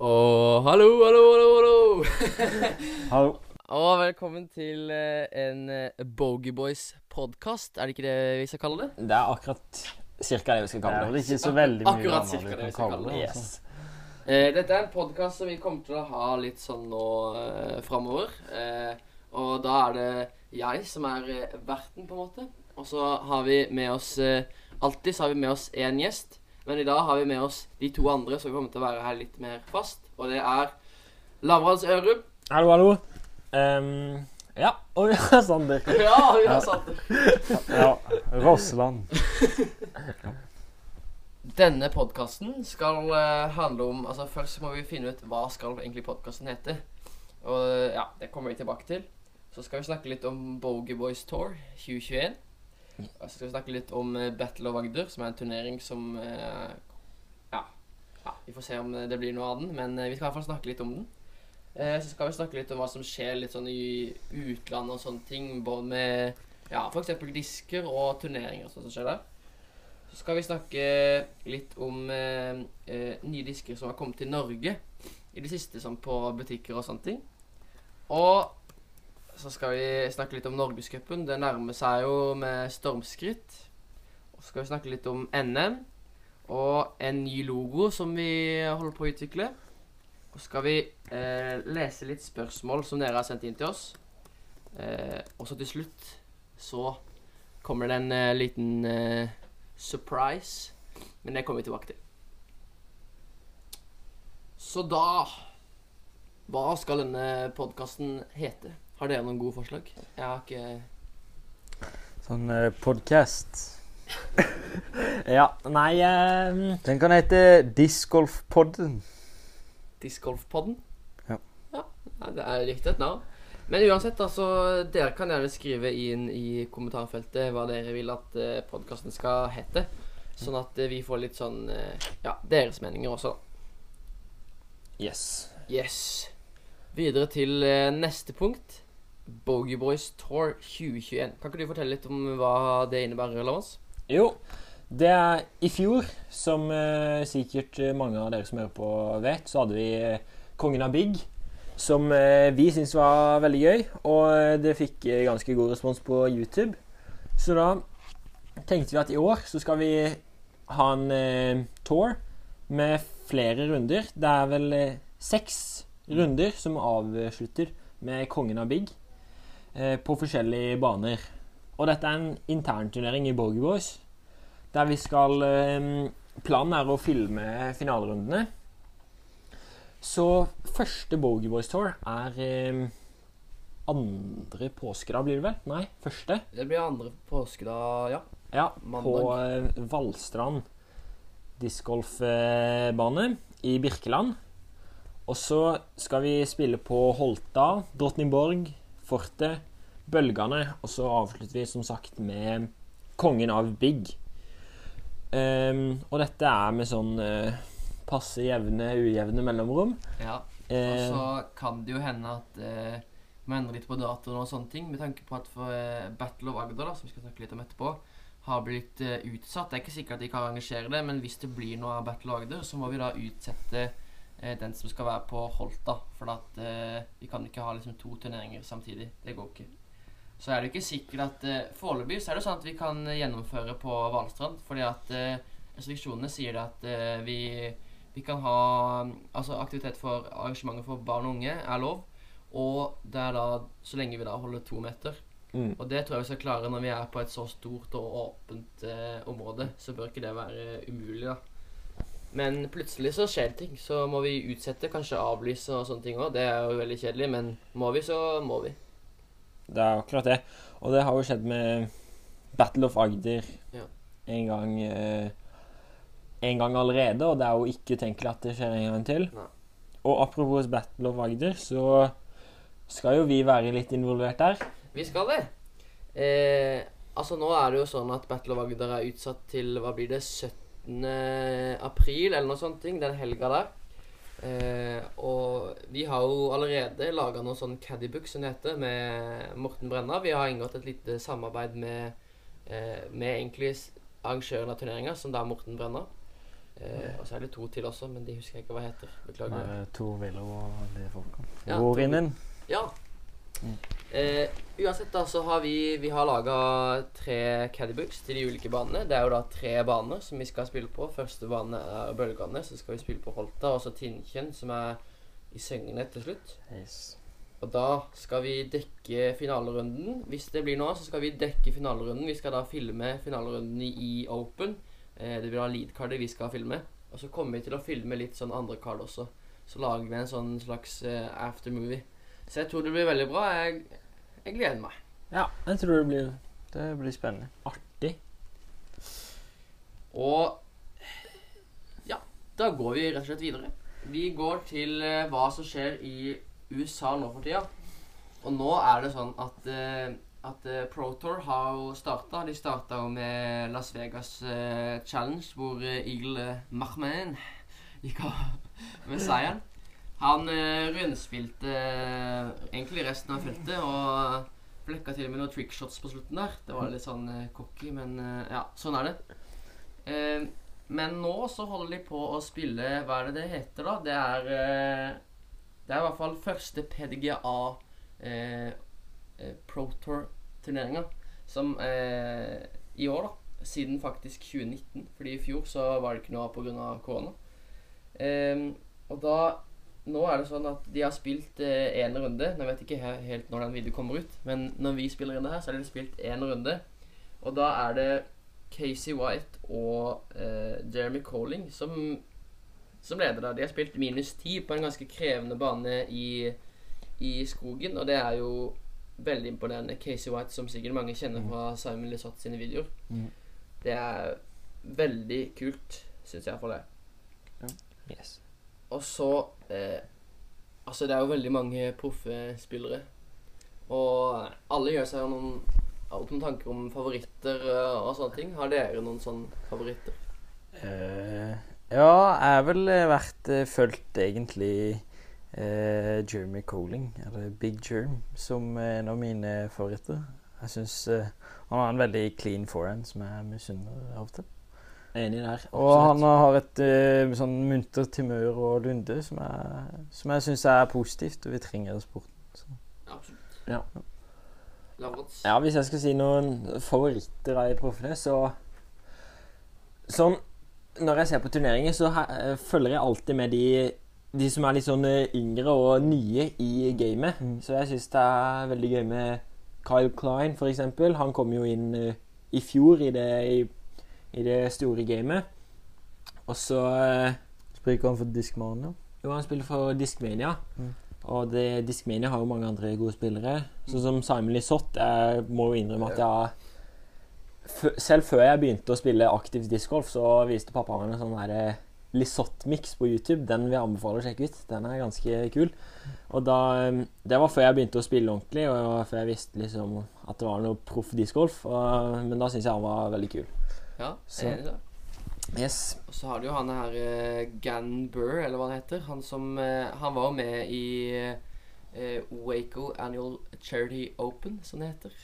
Og hallo, hallo, hallo, hallo. Hallo. og velkommen til eh, en uh, Bogey Boys podkast. Er det ikke det vi skal kalle det? Det er akkurat cirka det vi skal kalle det. det. er ikke så veldig mye Akkurat annet cirka vi det kan vi skal kalle det. det. altså. Eh, dette er en podkast som vi kommer til å ha litt sånn nå uh, framover. Eh, og da er det jeg som er eh, verten, på en måte. Og så har vi med oss eh, Alltid så har vi med oss én gjest. Men i dag har vi med oss de to andre som kommer til å være her litt mer fast. Og det er Lavrans Ørum. Hallo, hallo. Um, ja, og vi har Sander. Ja, vi har Sander. Ja, Rossland. Denne podkasten skal eh, handle om Altså Først må vi finne ut hva skal egentlig podkasten hete. Og ja, det kommer vi tilbake til. Så skal vi snakke litt om Bogey Boys Tour 2021. Så skal snakke litt om eh, Battle of Agder, som er en turnering som eh, ja, ja, Vi får se om det blir noe av den, men eh, vi skal i hvert fall snakke litt om den. Eh, så skal vi snakke litt om hva som skjer litt sånn i utlandet og sånne ting. Både med ja, f.eks. disker og turneringer og sånt som skjer der. Så skal vi snakke litt om eh, eh, nye disker som har kommet til Norge i det siste, sånn på butikker og sånne ting. Og så skal vi snakke litt om Norgescupen. Det nærmer seg jo med stormskritt. Og så skal vi snakke litt om NM og en ny logo som vi holder på å utvikle. Og så skal vi eh, lese litt spørsmål som dere har sendt inn til oss. Eh, og så til slutt så kommer det en eh, liten eh, surprise. Men det kommer vi tilbake til. Så da Hva skal denne podkasten hete? Har dere noen gode forslag? Jeg har ikke Sånn uh, podkast. Ja, nei ehm, Den kan hete Discgolfpodden. Discgolfpodden? Ja. ja. Det er riktig et navn. Men uansett, altså, dere kan gjerne skrive inn i kommentarfeltet hva dere vil at uh, podkasten skal hete. Sånn at eh, vi får litt sånn eh, Ja, deres meninger også. Yes. Yes. Videre til eh, neste punkt. Bogey Boys Tour 2021. Kan ikke du fortelle litt om hva det innebærer, Lars? Jo, det er i fjor, som eh, sikkert mange av dere som hører på vet, så hadde vi eh, Kongen av Big. Som eh, vi syntes var veldig gøy, og eh, det fikk eh, ganske god respons på YouTube. Så da tenkte vi at i år så skal vi ha en eh, tour med flere runder. Det er vel eh, seks runder som avslutter med Kongen av Big eh, på forskjellige baner. Og dette er en internturnering i Bogey Boys, der vi skal eh, Planen er å filme finalerundene. Så første Bogey Boys Tour er eh, andre påskedag, blir det vel? Nei, første. Det blir andre påskedag, ja. Ja, Mandag. på eh, Valstrand discgolfbane i Birkeland. Og så skal vi spille på Holta, Drottningborg, Fortet, Bølgene, og så avslutter vi som sagt med Kongen av Big. Um, og dette er med sånn uh, passe jevne, ujevne mellomrom. ja. Og Eh, så kan det jo hende at uh, vi endrer litt på datoen og sånne ting, med tanke på at for uh, Battle of Agder, da, som vi skal snakke litt om etterpå, har blitt uh, utsatt. Det er ikke sikkert at de kan arrangere det, men hvis det blir noe av Battle of Agder, så må vi da utsette den som skal være på Holta. For at eh, vi kan ikke ha liksom to turneringer samtidig. Det går ikke. Så er det ikke sikkert at eh, Foreløpig så er det sånn at vi kan eh, gjennomføre på Valstrand. fordi at eh, restriksjonene sier at eh, vi vi kan ha Altså aktivitet for arrangementer for barn og unge er lov. Og det er da så lenge vi da holder to meter. mm. Og det tror jeg vi skal klare når vi er på et så stort og åpent eh, område. Så bør ikke det være umulig, da. Men plutselig så skjer ting. Så må vi utsette, kanskje avlyse og sånne ting òg. Det er jo veldig kjedelig, men må vi, så må vi. Det er akkurat det. Og det har jo skjedd med Battle of Agder Ja. en gang eh, En gang allerede, og det er jo ikke utenkelig at det skjer en gang til. Nei. Og apropos Battle of Agder, så skal jo vi være litt involvert der. Vi skal det. Eh, altså Nå er det jo sånn at Battle of Agder er utsatt til hva blir det 17. april, eller noe sånt, ting, den helga der. Eh, og vi har jo allerede laga noe sånn caddybook som det heter, med Morten Brenna. Vi har inngått et lite samarbeid med, eh, med egentlig arrangøren av turneringa, som da er Morten Brenna. Eh, og så er det to til også, men de husker jeg ikke hva heter. Beklager. Nei, Tor Willow og de folkene. Ja, Broren. Ja. Eh, uansett, da, så har vi Vi har laga tre caddybooks til de ulike banene. Det er jo da tre baner som vi skal spille på. Første bane er Bølgane, så skal vi spille på Holta. Og så Tinnkjønn, som er i Søgne til slutt. Yes. Og da skal vi dekke finalerunden. Hvis det blir noe, så skal vi dekke finalerunden. Vi skal da filme finalerunden i i Open. Eh, det blir da lead-cardet vi skal filme. Og så kommer vi til å filme litt sånn andre card også. Så lager vi en sånn slags eh, aftermovie. Så jeg tror det blir veldig bra. Jeg, jeg gleder meg. Ja, jeg tror det blir Det blir spennende. artig. Og ja, da går vi rett og slett videre. Vi går til eh, hva som skjer i USA nå for tida. Og nå er det sånn at, eh, at eh, Pro Tour har jo starta. De starta jo med Las Vegas eh, Challenge, hvor eh, Eagle eh, Mahman gikk av med seieren. Han eh, rundspilte eh, egentlig resten av feltet og flekka til og med noen trickshots på slutten der. Det var litt sånn eh, cocky, men eh, ja, sånn er det. Eh, men nå så holder de på å spille Hva er det det heter, da? Det er eh, Det er i hvert fall første PDGA eh, Pro Tour-turneringa som i år, da. Siden faktisk 2019. Fordi i fjor så var det ikke noe av pga. korona. Og da Nå er det sånn at de har spilt én runde. Nå vet jeg ikke helt når den videoen kommer ut, men når vi spiller inn det her, så er det spilt én runde. Og da er det Casey White og eh, Jeremy Colling som, som leder der. De har spilt minus ti på en ganske krevende bane i, i skogen, og det er jo veldig imponerende. Casey White, som sikkert mange kjenner fra Simon Lisotte sine videoer. Mm. Det er veldig kult, syns jeg iallfall det. Ja. Yes. Og så eh, Altså, det er jo veldig mange proffe spillere. Og alle gjør seg noen, noen tanker om favoritter eh, og sånne ting. Har dere noen sånne favoritter? Uh, ja, jeg har vel vært uh, fulgt egentlig uh, Jeremy Coling, eller Big Jerm, som en av mine favoritter. Jeg syns han har en veldig clean forehand som jeg misunner av og til. Enig der. Og han har et uh, sånn muntert humør og lunde som jeg, som jeg syns er positivt, og vi trenger i sporten. Så. Absolutt. Ja. Ja, hvis jeg skal si noen favoritter av de proffene, så Sånn Når jeg ser på turneringer, så he- eh, følger jeg alltid med de, de som er litt sånn eh, yngre og nye i gamet. Mm. Så jeg syns det er veldig gøy med Kyle Klein, for eksempel. Han kom jo inn uh, i fjor i det, i, i det store gamet. Og så Spiller Spriker han for Discmania? Jo, han spiller for Discmania. Mm. Og det, Discmania har jo mange andre gode spillere. Sånn som Simon Lisotte. Jeg må jo innrømme at jeg Selv før jeg begynte å spille aktivt discgolf, så viste pappa meg en sånn der Lisotte-mix på YouTube. Den vil jeg anbefale å sjekke ut. Den er ganske kul. Og da um, Det var før jeg begynte å spille ordentlig, og før jeg visste liksom at det var noe proff discgolf. Men da syns jeg han var veldig kul. Ja, enig i det. Yes. Og så har du jo han her uh, Gan Burr, eller hva han heter. Han som uh, Han var jo med i uh, Waco Annual Charity Open, som det heter.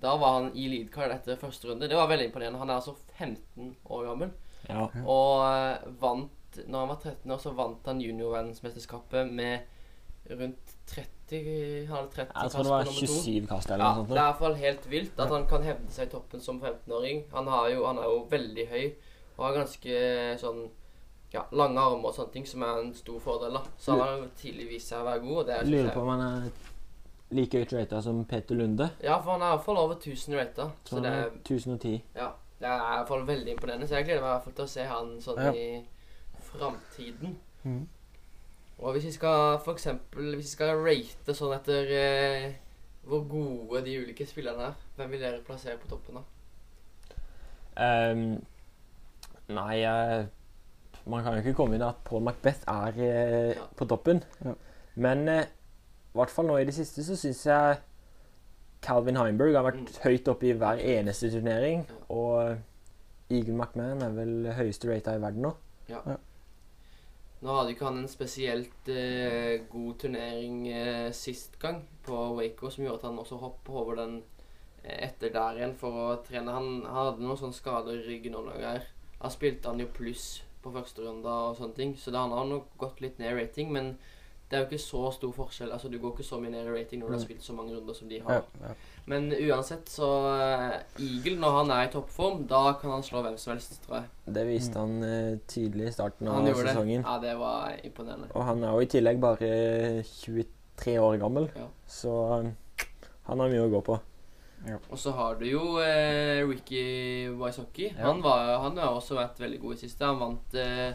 Da var han i leadcard etter første runde. Det var veldig imponerende. Han er altså 15 år gammel. Ja. Og vant Når han var 13 år, så vant han juniorverdensmesterskapet med rundt 30 Han hadde 30 Jeg tror det var nummer to. 27 kast eller noe sånt. det er i hvert fall helt vilt at han kan hevde seg i toppen som 15-åring. Han, jo, han er jo veldig høy og har ganske sånn ja, lange armer og sånne ting, som er en stor fordel. da. Så han har jo tidlig vist seg å være god. og det er, lurer på om han er like høyt rata som Peter Lunde. Ja, for han er i hvert fall over 1000 rata. Så det er, er 1010. ja, det er i hvert fall veldig imponerende. Så jeg gleder meg i hvert fall til å se han sånn Ja. i framtiden. Mhm. Og hvis vi skal for eksempel Hvis vi skal rate sånn etter eh, hvor gode de ulike spillerne er, hvem vil dere plassere på toppen da? Um, nei, jeg, man kan jo ikke komme inn at Paul Macbeth er eh, Ja. på toppen. Ja. Men eh, i hvert fall nå i det siste så syns jeg Calvin Heimberg har vært Mm. høyt oppe i hver eneste turnering. Ja. Og Eagle McMahon er vel høyeste rata i verden nå. Nå hadde ikke han en spesielt eh, god turnering eh, sist gang på Waco, som gjorde at han også hoppa over den eh, etter der igjen for å trene. Han, han hadde noen sånne skader i ryggen og noe greier. Da spilte han jo pluss på første runde og sånne ting. Så da han har nok gått litt ned rating, men det er jo ikke så stor forskjell. Altså Du går ikke så mye ned i rating når du har Mm. spilt så mange runder som de har. ja. Men uansett, så uh, Eagle, når han er i toppform, da kan han slå hvem som helst, tror jeg. Det viste han uh, tydelig i starten av sesongen. det. Ja, det var imponerende. Og han er jo i tillegg bare 23 år gammel, Ja. så eh, han har mye å gå på. Og så har du jo uh, Ricky Wysocki. Ja. Han, han har også vært veldig god i siste. Han vant uh,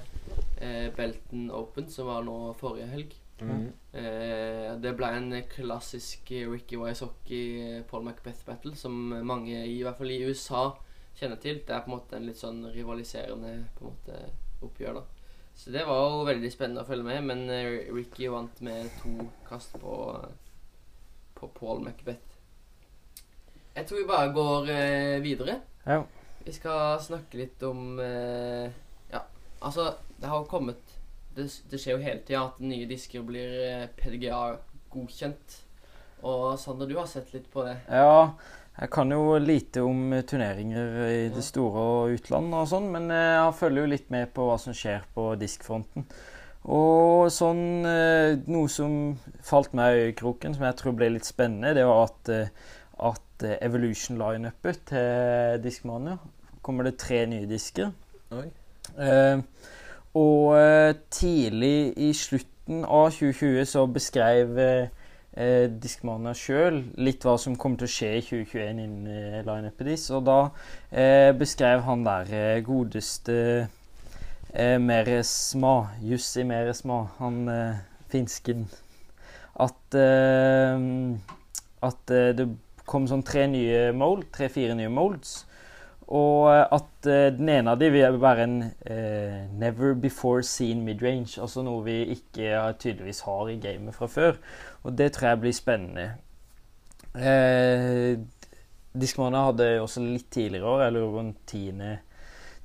eh, Belton Open, som var nå forrige helg. Mm. Eh, det ble en klassisk Ricky Wysocki Paul Macbeth-battle, som mange, i hvert fall i USA, kjenner til. Det er på en måte en litt sånn rivaliserende på en måte oppgjør, da. Så det var jo veldig spennende å følge med, men eh, Ricky vant med to kast på, på Paul Macbeth. Jeg tror vi bare går eh, videre. Ja. Vi skal snakke litt om eh, Ja, altså, det har jo kommet Det, det skjer jo hele tida at nye disker blir eh, PDGA-godkjent. Og Sander, du har sett litt på det. Ja, jeg kan jo lite om turneringer i det store og utland og sånn, men eh, jeg følger jo litt med på hva som skjer på diskfronten. Og sånn eh, Noe som falt meg i øyekroken, som jeg tror ble litt spennende, det var at, eh, at eh, Evolution-lineupet til Diskmania kommer det tre nye disker. Oi. Eh, og eh, tidlig i slutten av 2020 så beskrev eh, eh, Diskmania sjøl litt hva som kommer til å skje i 2021 innen eh, lineupet deres. Og da beskrev han der godeste eh, Meresma, Jussi Meresma, han finsken, at at det kom sånn tre nye mold, tre-fire nye molds. Og eh, at eh, den ene av dem vil være en eh, never before seen midrange. Altså noe vi ikke tydeligvis har i gamet fra før. Og det tror jeg blir spennende. Eh, Discmania hadde også litt tidligere år, eller rundt 10.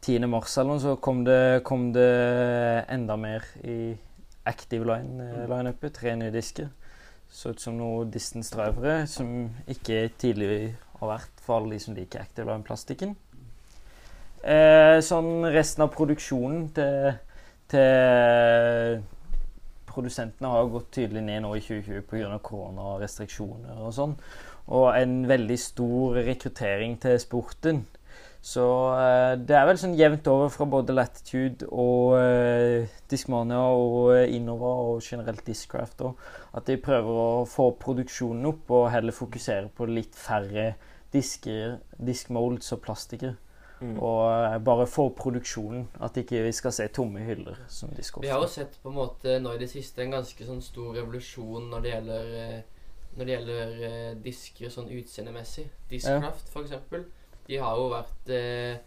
10. mars eller noe, så kom det, kom det enda mer i active eh, Line Tre nye disker. Så ut som noen distance drivere som ikke tidligere har vært for alle de som liker active line-plastikken. Eh, sånn resten av produksjonen til, til Produsentene har gått tydelig ned nå i 2020 pga. koronarestriksjoner og sånn. Og en veldig stor rekruttering til sporten. Så eh, det er vel sånn jevnt over fra både Latitude og eh, Discmania og eh, Innova og generelt Discraft òg. At de prøver å få produksjonen opp og heller fokusere på litt færre disker, diskmolds og plastikker. Mm. Og eh, bare for produksjonen. At ikke vi skal se tomme hyller som disk Vi har jo sett på en måte nå i det siste en ganske sånn stor revolusjon når det gjelder eh, Når det gjelder eh, disker sånn utseendemessig. Discraft, for eksempel. De har jo vært eh,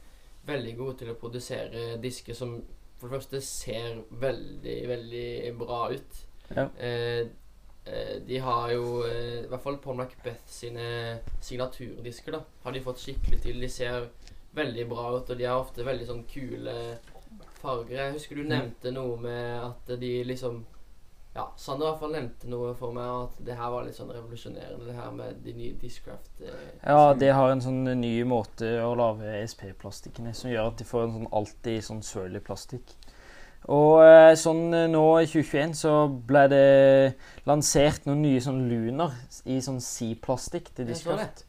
veldig gode til å produsere disker som for det første ser veldig, veldig bra ut. Ja. Eh, eh, de har jo, eh, i hvert fall Paul Macbeth sine signaturdisker, da, har de fått skikkelig til. De ser veldig bra ut, og de har ofte veldig sånn kule farger. Jeg husker du nevnte noe med at de liksom Ja, Sander i hvert fall nevnte noe for meg at det her var litt sånn revolusjonerende, det her med de nye Discraft. Eh, Ja, de har en sånn ny måte å lage ESP-plastikken i, som gjør at de får en sånn alltid sånn sørlig plastikk. Og eh, sånn eh, nå i 2021 så ble det lansert noen nye sånn luner i sånn C-plastikk til. Discraft.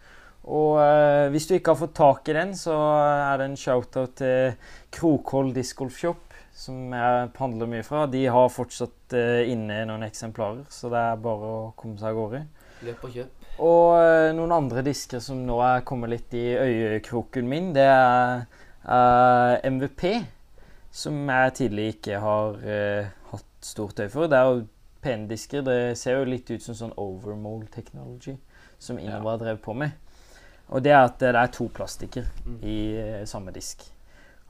Og eh, hvis du ikke har fått tak i den, så er det en shout-out til Krokhold Discgolfshop som jeg handler mye fra. De har fortsatt eh, inne noen eksemplarer, så det er bare å komme seg av gårde. løp og kjøp. Og eh, noen andre disker som nå er kommet litt i øyekroken min, det er eh, MVP. Som jeg tidlig ikke har eh, hatt stort øye for. Det er jo pene disker. Det ser jo litt ut som sånn overmold technology som Innova ja. drev på med. Og det er at det er to plastikker Mm. i eh, samme disk.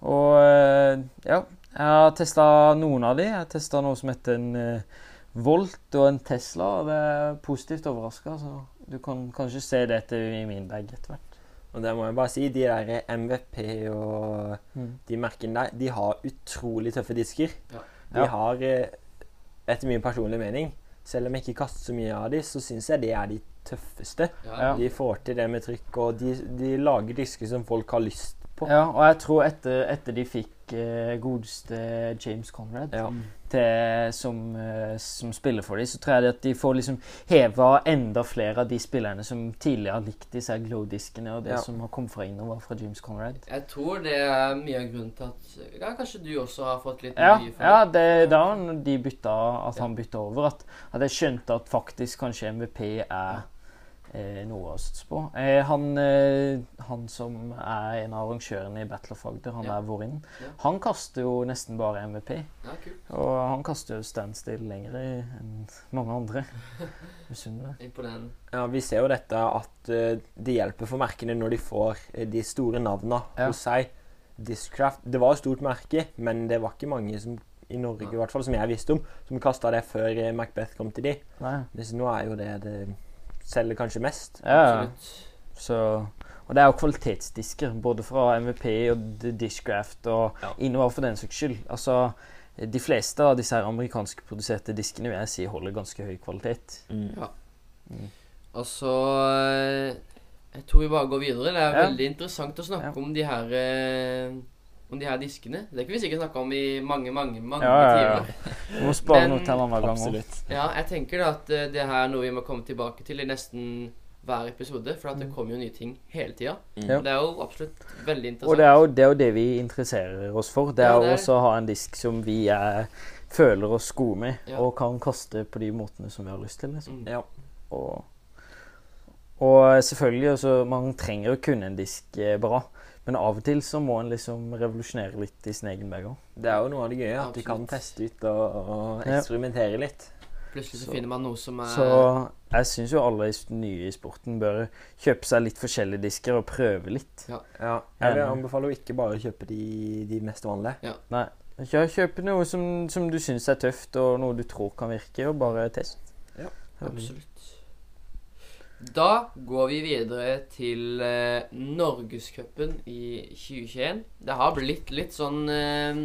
Og eh, ja, jeg har testa noen av de. Jeg har testa noe som heter en eh, Volt og en Tesla, og det er positivt overraska. Så du kan kanskje se dette i min bag etter hvert. Og det må jeg bare si, de der MVP og de merkene der, de har utrolig tøffe disker. Ja. De Ja. har, etter min personlige mening, selv om jeg ikke kaster så mye av de, så syns jeg det er de tøffeste. Ja. De får til det med trykk, og de, de lager disker som folk har lyst på. Ja, og jeg tror etter, etter de fikk eh, godeste James Conrad Ja. til, som, eh, som spiller for dem, så tror jeg at de får liksom heva enda flere av de spillerne som tidligere har likt disse glow-diskene, og det Ja. som har kommet fra innover fra James Conrad. Jeg tror det er mye av grunnen til at ja, Kanskje du også har fått litt Ja, mye for ja det er da de bytta, at Ja. han bytta over, at, at jeg skjønte at faktisk kanskje MVP er noe å satse på. Eh, han, eh, han som er en av arrangørene i Battle of Agder, han Ja. er vår inn, Ja. han kaster jo nesten bare MVP. Ja. Og han kaster jo standstill lenger enn mange andre. Misunnelig. Imponerende. Ja, Vi ser jo dette at eh, det hjelper for merkene når de får eh, de store navnene Ja. hos seg. Discraft Det var et stort merke, men det var ikke mange som, i Norge i hvert fall, som jeg visste om, som kasta det før eh, Macbeth kom til de. Nei. Mens nå er jo det det selger kanskje mest. Ja. Så, og det er jo kvalitetsdisker, både fra MVP og Dishcraft og Ja. innover for den saks skyld. Altså, de fleste av disse amerikanskproduserte diskene vil jeg si holder ganske høy kvalitet. Mm. Ja. Mm. Og så eh, Jeg tror vi bare går videre. Det er Ja. veldig interessant å snakke Ja. om de her eh, Om de her diskene. Det kunne vi sikkert snakke om i mange, mange mange Ja, ja, ja. timer. Vi må spare noe til en annen gang. Ja, jeg tenker da at eh, det her er noe vi må komme tilbake til i nesten hver episode. For at det Mm. kommer jo nye ting hele tida. Mm. Det er jo absolutt veldig interessant. Og det er, jo, det er jo det vi interesserer oss for. Det er Ja, jo det er- også å ha en disk som vi er, føler oss gode med, Ja. og kan kaste på de måtene som vi har lyst til. Liksom. Mm. Ja. Og, og selvfølgelig, også, man trenger å kunne en disk eh, bra. Men av og til så må en liksom revolusjonere litt i sin egen bag òg. Det er jo noe av det gøye, at du kan teste ut og, og Ja. eksperimentere litt. Plutselig så, Så- finner man noe som er Så jeg syns jo alle nye i sporten bør kjøpe seg litt forskjellige disker og prøve litt. Ja, jeg vil anbefale å ikke bare kjøpe de, de mest vanlige. Nei, ikke kjøpe noe som, som du syns er tøft, og noe du tror kan virke, og bare test. Ja, Absolutt. Da går vi videre til eh, Norgescupen i 2021. Det har blitt litt sånn eh,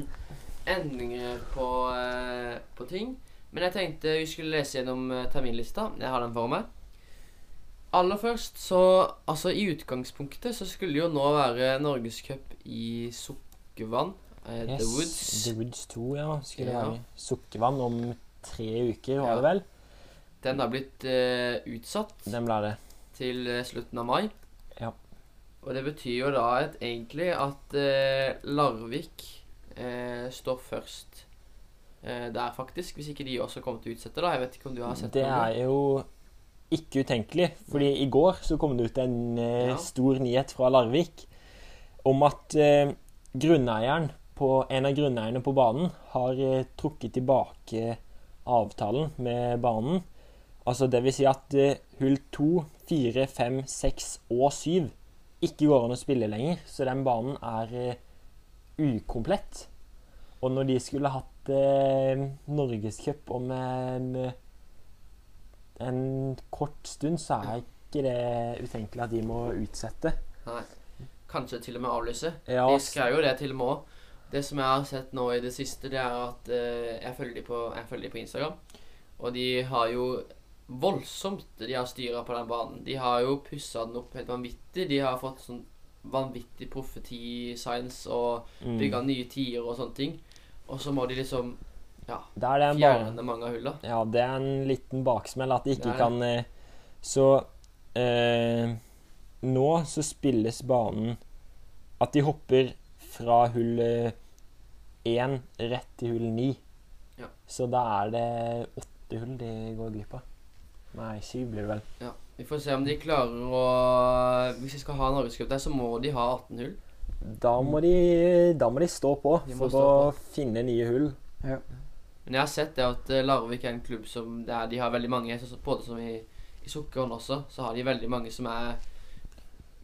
endringer på, eh, på ting. Men jeg tenkte vi skulle lese gjennom eh, terminlista. Jeg har den for meg. Aller først så Altså, i utgangspunktet så skulle jo nå være Norgescup i Sukkervann. Eh, The Woods. The Woods 2, ja. Skulle Ja. være Sukkervann om tre uker, var Ja. det vel? Den har blitt eh, utsatt. Den ble det. til eh, slutten av mai. Ja. Og det betyr jo da at, egentlig at eh, Larvik eh, står først eh, der, faktisk. Hvis ikke de også kommer til å utsette, da. Jeg vet ikke om du har sett Det er jo ikke utenkelig, fordi i går så kom det ut en eh, Ja. stor nyhet fra Larvik om at eh, grunneieren på, en av grunneierne på banen har eh, trukket tilbake avtalen med banen. Altså det vil si at eh, hull 2, 4, 5, 6 og 7 ikke går an å spille lenger, så den banen er eh, ukomplett. Og når de skulle hatt eh, norgescup om en eh, en kort stund, så er ikke det utenkelig at de må utsette. Nei. Kanskje til og med avlyse. Ja, De skrev jo det til og med òg. Det som jeg har sett nå i det siste, det er at eh, jeg, følger de på, jeg følger de på Instagram. Og de har jo voldsomt De har styra på den banen. De har jo pussa den opp helt vanvittig. De har fått sånn vanvittig profeti-science og mm. nye tider og sånne ting. Og så må de liksom Da det en bane. fjerne mange av hulla. Ja, det er en liten baksmell at de ikke kan eh, Så eh, Nå så spilles banen At de hopper fra hull én rett til hull ni. Ja. Så da er det åtte hull de går glipp av. Nei, syv blir det vel. Ja. Vi får se om de klarer å Hvis de skal ha Norgescup der, så må de ha 18 hull. Da må de, da må de stå på De for stå å finne nye hull. Ja. Men jeg har sett det at eh, Larvik er en klubb som der de har veldig mange Både som i, i Sukkerhånd også, så har de veldig mange som er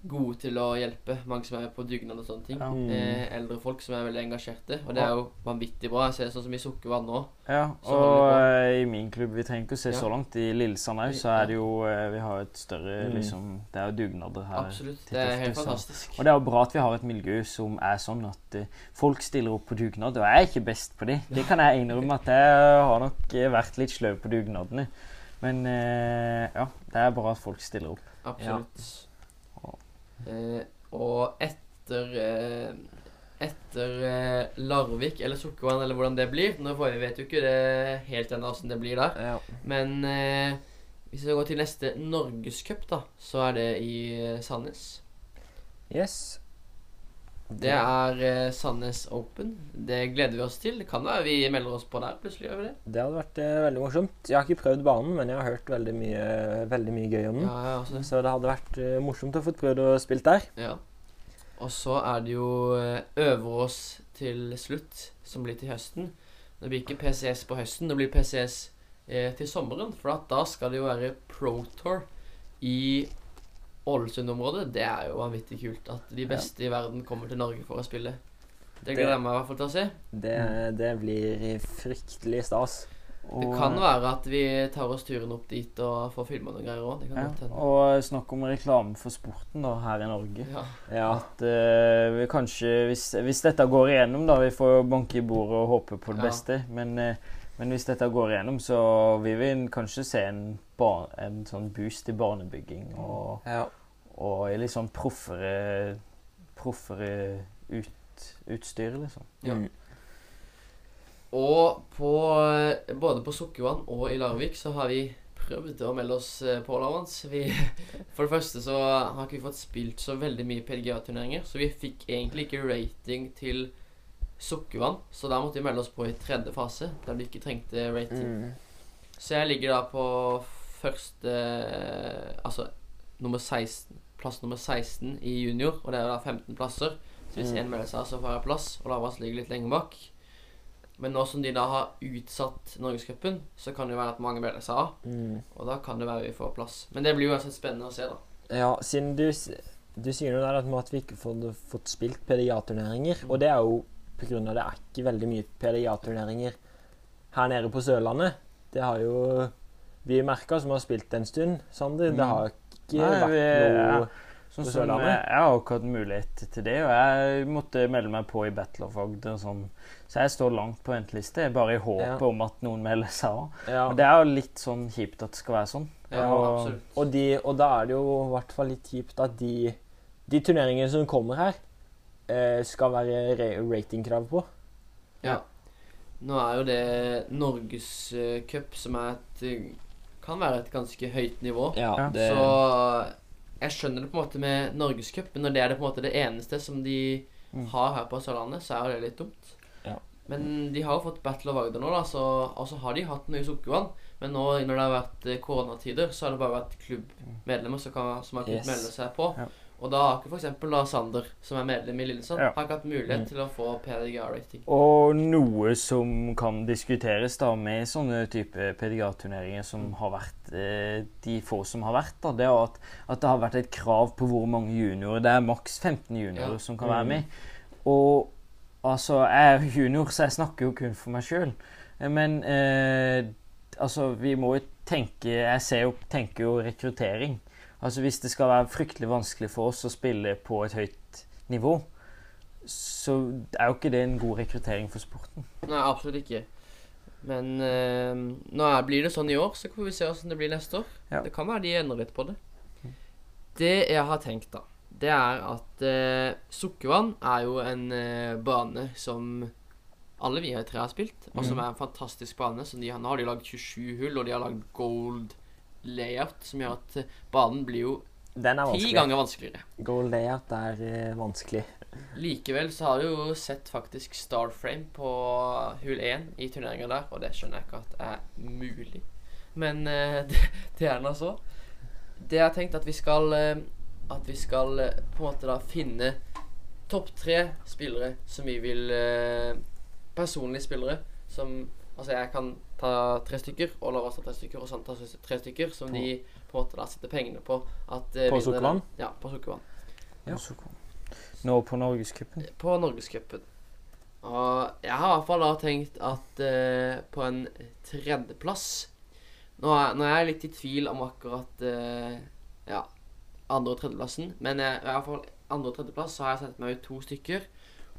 gode til å hjelpe. Mange som er på dugnad og sånne ting. Ja. Mm. Eh, eldre folk som er veldig engasjerte. Og det er jo vanvittig bra. Jeg ser sånn som i Sukkervann nå. Ja, og eh, i min klubb Vi trenger ikke å se Ja. så langt. I Lillesand òg, så er det jo eh, Vi har et større Mm. liksom Det er jo dugnader her. Absolutt. Det er helt så- fantastisk. Og det er jo bra at vi har et miljø som er sånn at uh, folk stiller opp på dugnad. Og jeg er ikke best på det. Det kan jeg innrømme at jeg har nok vært litt sløv på dugnadene. Men uh, ja, det er bra at folk stiller opp. Absolutt. Eh, og etter eh, etter eh, Larvik eller Sukkervann, eller hvordan det blir. Nå får vi vet jo ikke det helt ennå åssen det blir der. Ja. Men eh, hvis vi går til neste Norgescup, da, så er det i eh, Sandnes. Yes. Det er eh, Sandnes Open. Det gleder vi oss til. Det kan være vi melder oss på der plutselig. gjør vi det? Det hadde vært eh, veldig morsomt. Jeg har ikke prøvd banen, men jeg har hørt veldig mye, veldig mye gøy om den. Ja, ja. Så det hadde vært eh, morsomt å få prøvd å spille der. ja. Og så er det jo eh, Øverås til slutt, som blir til høsten. Det blir ikke PCS på høsten, det blir PCS eh, til sommeren. For at da skal det jo være Pro Tour i Ålesund-området. Det er jo vanvittig kult at de beste i verden kommer til Norge for å spille. Det gleder jeg meg i hvert fall til å se. Det, det blir fryktelig stas. Det kan være at vi tar oss turen opp dit og får filma noen greier òg. Ja. Og snakk om reklame for sporten da, her i Norge. Ja. Ja. At uh, vi kanskje, hvis, hvis dette går igjennom, da Vi får banke i bordet og håpe på det Ja. beste. Men, uh, men hvis dette går igjennom, så vil vi kanskje se en, bar, en sånn boost i barnebygging Og, ja. Og i litt sånn proffere Proffere ut, utstyr, liksom. Ja. Mm. Og på, eh, både på Sukkervann og i Larvik så har vi prøvd å melde oss eh, på, Lavans. Vi, for det første så har ikke vi fått spilt så veldig mye PDGA-turneringer, så vi fikk egentlig ikke rating til Sukkervann, så da måtte vi melde oss på i tredje fase, der vi ikke trengte rating. Mm. Så jeg ligger da på første Altså nummer 16, plass nummer 16 i junior, og det er da 15 plasser. Så hvis Mm. melder seg, så får jeg plass, og Lavas ligger litt lenger bak. Men nå som de da har utsatt Norgescupen, så kan det jo være at mange melder seg av. Mm. Og da kan det være vi får plass. Men det blir jo uansett spennende å se, da. Ja, siden du, du sier noe der at, vi ikke har fått spilt PDA-turneringer, og det er jo av det er ikke veldig mye PDA-turneringer her nede på Sørlandet. Det har jo vi merka som har spilt en stund, Sander. Det Mm. har ikke Nei, vært vi- noe Sånn På Sørlandet? jeg, jeg har ikke hatt mulighet til det, og jeg måtte melde meg på i Battle of Agder. Sånn. Så jeg står langt på venteliste, bare i håp Ja. om at noen melder seg av. ja. Og det er jo litt sånn kjipt at det skal være sånn. Ja, og. Og, de, og da er det jo i hvert fall litt kjipt at de, de turneringene som kommer her, eh, skal være ratingkrav på. Ja. Nå er jo det Norgescup, som er et Kan være et ganske høyt nivå. Ja, det, Så jeg skjønner det på en måte med Norgescup, men når det er det på en måte det eneste som de Mm. har her på Sørlandet, så er jo det litt dumt. Ja. Men de har jo fått Battle of Agder nå, da, så, og så har de hatt noe i Sukkervann. Men nå når det har vært eh, koronatider, så har det bare vært klubbmedlemmer som, kan, som har kunnet Yes. melde seg på. Ja. Og da har ikke f.eks. da Sander, som er medlem i Lillesand, Ja. har ikke hatt mulighet Mm. til å få PDGA-rating. og noe som kan diskuteres da med sånne type PDGA-turneringer som har vært eh, de få som har vært, da, det er at, at det har vært et krav på hvor mange juniorer. Det er maks 15 juniorer Ja. som kan Mm. være med. Og altså, jeg er junior, så jeg snakker jo kun for meg sjøl. Men eh, altså, vi må jo tenke Jeg ser jo, tenker jo rekruttering. Altså Hvis det skal være fryktelig vanskelig for oss å spille på et høyt nivå, så er jo ikke det en god rekruttering for sporten. Nei, absolutt ikke. Men øh, nå er, blir det sånn i år, så får vi se hvordan det blir neste år. Ja. Det kan være de endrer litt på det. Det jeg har tenkt, da, det er at øh, Sukkervann er jo en øh, bane som alle vi her tre har spilt, og som Mhm. er en fantastisk bane. Som de nå har de lagd 27 hull, og de har lagd gold layout, som gjør at eh, banen blir jo ti ganger vanskeligere. Goal layout er uh, vanskelig. Likevel så har du jo sett faktisk Starframe på hull 1 i turneringa der, og det skjønner jeg ikke at er mulig. Men uh, det, det er nå så. Det jeg har tenkt at vi skal uh, At vi skal på en måte da finne topp tre spillere som vi vil Personlige spillere som Altså jeg kan ta tre stykker, og Lars ta tre stykker, og sånn ta tre stykker, som de på en måte da setter pengene på. At, eh, På vinner Sukkervann? Ja, på Sukkervann. Ja. Nå på Norgescupen. På Norgescupen. Og jeg har i hvert fall da tenkt at eh, på en tredjeplass nå er, nå er jeg litt i tvil om akkurat eh, ja, andre- og tredjeplassen. Men jeg, i hvert fall andre- og tredjeplass så har jeg sett meg ut to stykker.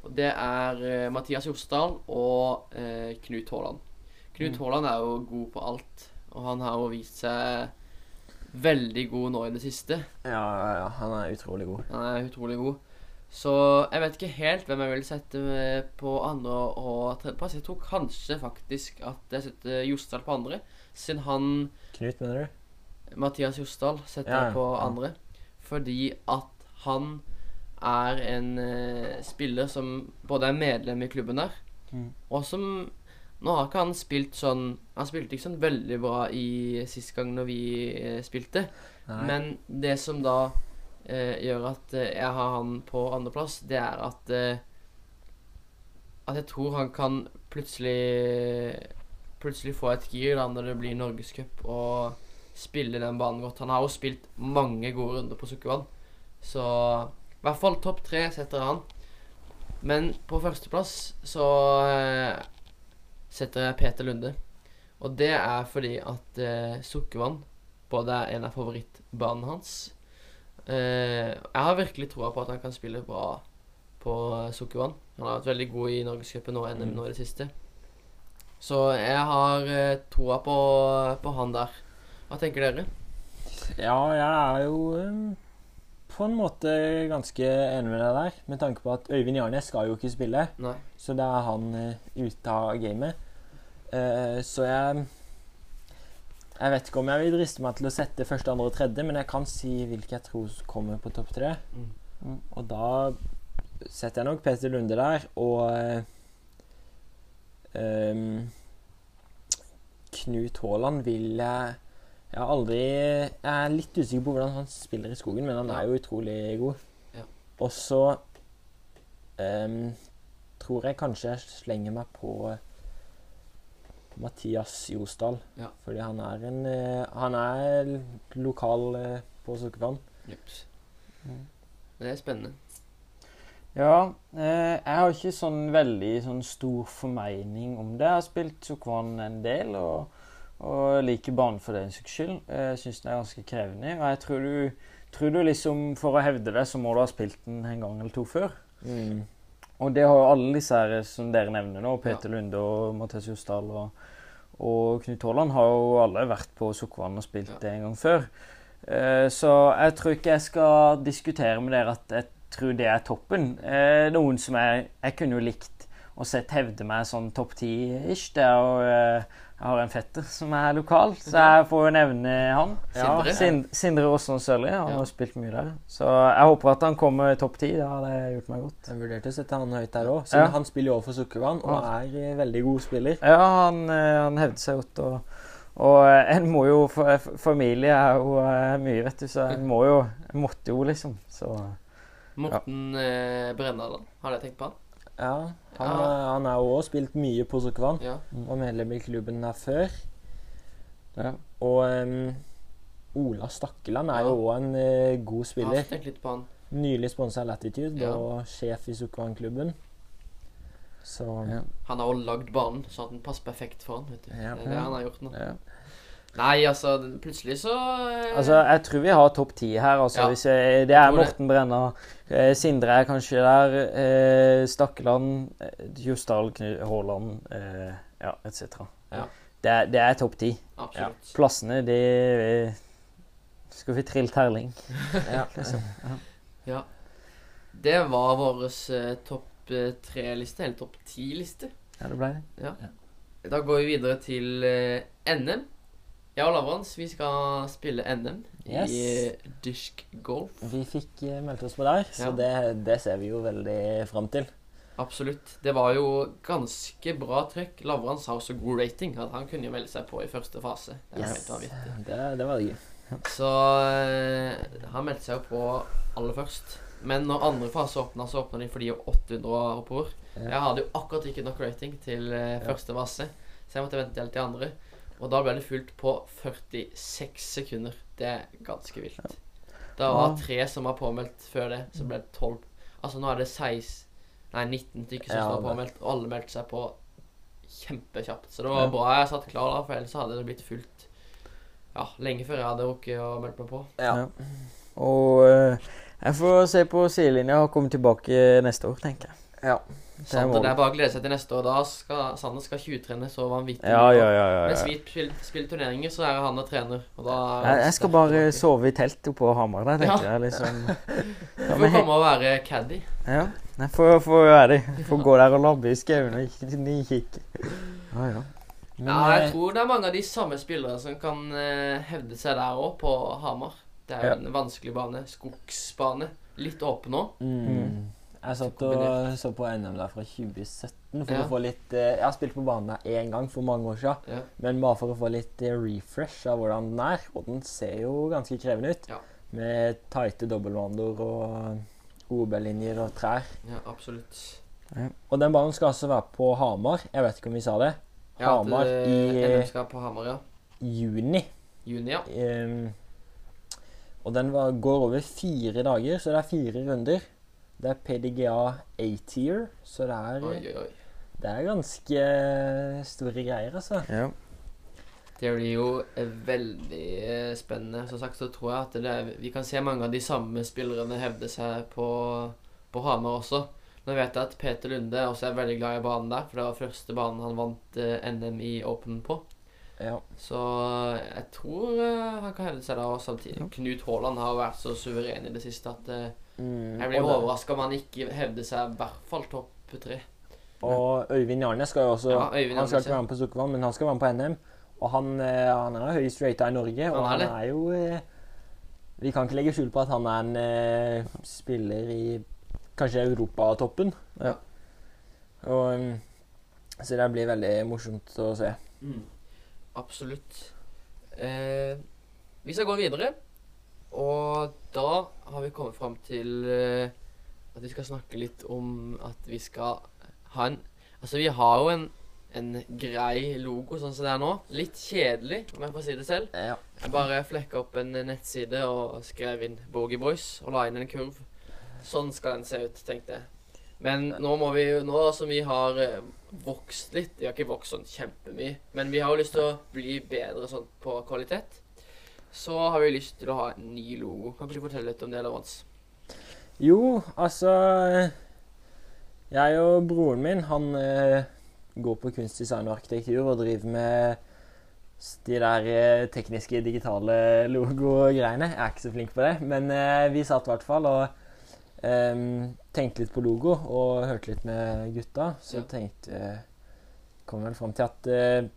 Og det er eh, Mathias Josdal og eh, Knut Haaland. Knut Mm. Haaland er jo god på alt, og han har jo vist seg veldig god nå i det siste. Ja, ja, ja, han er utrolig god. Han er utrolig god. Så jeg vet ikke helt hvem jeg vil sette på andre og tredjeplass. Jeg tror kanskje faktisk at jeg setter Jostal på andre, siden han Knut, mener du? Mathias Jostal setter Ja, jeg på andre. Fordi at han er en uh, spiller som både er medlem i klubben der, Mm. og som Nå har ikke han spilt sånn Han spilte ikke sånn veldig bra i sist gang når vi eh, spilte, Nei. men det som da eh, gjør at eh, jeg har han på andreplass, det er at eh, At jeg tror han kan plutselig Plutselig få et gir da når det blir norgescup og spille den banen godt. Han har jo spilt mange gode runder på Sukkervann, så i hvert fall topp tre setter han. Men på førsteplass så eh, setter jeg Peter Lunde. Og det er fordi at eh, Sukkervann både er en av favorittbanene hans eh, Jeg har virkelig troa på at han kan spille bra på eh, Sukkervann. Han har vært veldig god i Norgescupen og NM nå i det siste. Så jeg har eh, troa på, på han der. Hva tenker dere? Ja, jeg er jo um, på en måte ganske enig med deg der, med tanke på at Øyvind Jarnes skal jo ikke spille, Nei. så da er han uh, ute av gamet. Uh, så jeg Jeg vet ikke om jeg vil driste meg til å sette første, andre og tredje, men jeg kan si hvilke jeg tror kommer på topp tre. Mm. Mm. Og da setter jeg nok Peter Lunde der, og uh, um, Knut Haaland vil jeg Jeg har aldri Jeg er litt usikker på hvordan han spiller i skogen, men han er jo utrolig god. Ja. Og så um, tror jeg kanskje jeg slenger meg på Mathias Josdal. Ja. Fordi han er en eh, Han er lokal eh, på Sukkervann. Jeps. Mm. Det er spennende. Ja, eh, jeg har ikke sånn veldig sånn stor formening om det. Jeg har spilt Sukwan en del, og, og liker banen for den saks skyld. Jeg syns den er ganske krevende. Og jeg tror du, tror du liksom For å hevde det, så må du ha spilt den en gang eller to før. Og det har jo alle disse her som dere nevner nå, Peter Lunde og Mathias Josdal og, og Knut Haaland, har jo alle vært på Sukkervann og spilt Ja. det en gang før. Eh, så jeg tror ikke jeg skal diskutere med dere at jeg tror det er toppen. Eh, noen som jeg, jeg kunne jo likt å sett hevde meg sånn topp ti-ish. Det er jo eh, Jeg har en fetter som er lokal, så jeg får jo nevne han. Sindre? Sind, Sindre Aasland Sølje. Han Ja. har spilt mye der. Så jeg håper at han kommer topp ti. Det hadde gjort meg godt. Jeg vurderte å sette han høyt der òg, siden Ja. han spiller jo overfor Sukkervann og er eh, veldig god spiller. Ja, han, eh, han hevder seg godt. Og, og eh, en må jo Familie er jo mye, vet du, så en må jo En måtte jo, liksom. Så Morten eh, Brennadal, har dere tenkt på han. Ja, han, Ja. han har jo òg spilt mye på Sukkervann. Ja. Var medlem i klubben der før. ja. Og um, Ola Stakkeland er Ja. jo òg en uh, god Jeg har spiller. litt på han. Nylig sponsa Latitude Ja. og sjef i Sukkervannklubben. Så Ja. Han har også lagd banen så at den passer perfekt for han, vet du. Ja. Det er det han har gjort nå. Ja. Nei, altså, plutselig så eh, Altså, jeg tror vi har topp ti her. Altså, Ja, hvis jeg, det er. Morten Brenna. Eh, Sindre er kanskje der. Eh, Stakkeland, eh, Haaland, eh, ja, etc. Ja. Det, det er topp ti. Absolutt. Plassene, de Skal vi trille terling? ja. Liksom. Ja. Det var vår eh, topp eh, tre-liste, eller topp ti-liste. Ja, det ble det. Da går vi videre til NM. Jeg og Lavrans, vi skal spille NM Yes. i Dishk Golf. Vi fikk eh, meldt oss på der, så Ja. det, det ser vi jo veldig fram til. Absolutt. Det var jo ganske bra trøkk. Lavrans har så god rating at han kunne jo melde seg på i første fase. Det Yes. vanvittig. Det, det var gøy. Så eh, han meldte seg jo på aller først. Men når andre fase åpna, så åpna de for de 800 og oppover. Jeg hadde jo akkurat ikke nok rating til eh, første fase, så jeg måtte vente helt til andre. Og da ble det fulgt på 46 sekunder. Det er ganske vilt. Det var tre som var påmeldt før det, så ble det 12. Altså nå er det 16 Nei, 19 stykker som Ja, står påmeldt, og alle meldte seg på kjempekjapt. Så det var Ja. bra jeg satt klar da, for ellers hadde det blitt fullt ja, lenge før jeg hadde rukket å melde meg på. Ja. Og eh, jeg får se på sidelinja og komme tilbake neste år, tenker jeg. Ja. Sander, målet. det er bare å glede seg til neste år. Da skal Sander skal 20-trene så vanvittig. Ja, ja, ja. ja, Mens vi spiller, spiller turneringer, så er han og trener. Og da er Jeg, jeg skal bare sove i teltet på Hamar der, tenker jeg. liksom. Du får komme og være caddy. Ja, jeg får, får være det. Får gå der og labbe i skauen og ikke ni kikke. Ja, ja. Men, Ja, jeg eh, tror det er mange av de samme spillere som kan eh, hevde seg der òg, på Hamar. Det er jo Ja. en vanskelig bane. Skogsbane. Litt åpen òg. mm, jeg satt og så på NM der fra 2017 for Ja. å få litt eh, Jeg har spilt på banen der én gang for mange år siden, Ja. men bare for å få litt eh, refresh av hvordan den er. Og den ser jo ganske krevende ut. Ja. Med tighte dobbeltmandoer og OB-linjer og trær. ja, absolutt. Og den banen skal altså være på Hamar. Jeg vet ikke om vi sa det. Hamar eh, i NM skal på Hamar, ja. juni. Juni, ja. Um, og den var, går over fire dager, så det er fire runder. Det er PDGA A-tier, så det er, Oi, oi, det er ganske store greier, altså. ja. Det blir jo eh, veldig eh, spennende. Som sagt så tror jeg at det er, vi kan se mange av de samme spillerne hevde seg på, på Hamar også. Nå vet jeg at Peter Lunde også er veldig glad i banen der, for det var første banen han vant eh, NM i Open på. Ja. Så jeg tror eh, han kan hevde seg der Og samtidig. Ja. Knut Haaland har vært så suveren i det siste at eh, Mm, jeg blir og overraska om han ikke hevder seg i hvert fall topp tre. Og Øyvind Jarnes skal jo også Ja, Han skal Jarnes, ikke være med på Sukkervann, men han skal være med på NM. Og han, eh, han er høyest rata i Norge, og Han er han er jo eh, Vi kan ikke legge skjul på at han er en eh, spiller i kanskje europatoppen. Ja. Og mm, Så det blir veldig morsomt å se. Absolutt. Eh, vi skal gå videre. Og da har vi kommet fram til eh, at vi skal snakke litt om at vi skal ha en Altså, vi har jo en, en grei logo sånn som det er nå. Litt kjedelig, om jeg får si det selv. Ja. Jeg bare flekka opp en nettside og skrev inn Boogie Boys og la inn en kurv. Sånn skal den se ut, tenkte jeg. Men nå må vi jo, nå som vi har eh, vokst litt Vi har ikke vokst sånn kjempemye, men vi har jo lyst til å bli bedre sånn på kvalitet. Så har vi lyst til å ha en ny logo. Kan ikke du fortelle litt om det, Lorentz? Jo, altså Jeg og broren min, han eh, går på kunstdesign og arkitektur og driver med de der eh, tekniske, digitale logo-greiene. Jeg er ikke så flink på det, men eh, vi satt i hvert fall og um, tenkte litt på logo og hørte litt med gutta. Så Ja. tenkte Kom vel fram til at uh,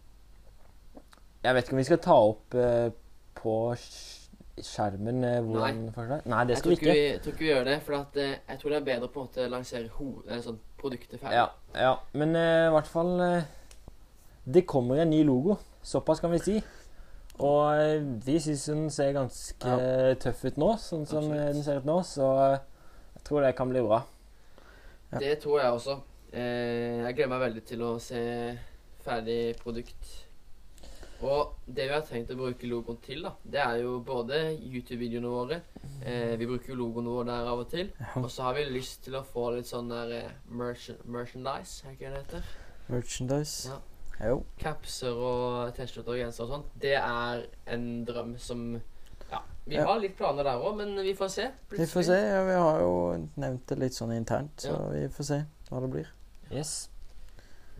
Jeg vet ikke om vi skal ta opp eh, på sk- skjermen eh, hvordan forslag Nei, det skal vi ikke. vi, jeg tror ikke vi gjør det, for at, eh, jeg tror det er bedre på en måte å lansere eller sånn produktet ferdig. Ja, ja. men eh, i hvert fall eh, Det kommer en ny logo. Såpass kan vi si. Og eh, vi syns den ser ganske tøff ut nå, sånn som Absolutt. den ser ut nå. Så jeg tror det kan bli bra. Ja. Det tror jeg også. Eh, jeg gleder meg veldig til å se ferdig produkt. Og det vi har tenkt å bruke logoen til, da, det er jo både YouTube-videoene våre eh, Vi bruker jo logoen vår der av og til. Og så har vi lyst til å få litt sånn der eh, merchan merchandise, er ikke det det heter? Merchandise. Ja. Jo. Capser og T-skjorter og gensere og sånt. Det er en drøm som Ja. Vi Ja. har litt planer der òg, men vi får se. Vi får se. Ja, vi har jo nevnt det litt sånn internt, så Ja. vi får se hva det blir. Yes.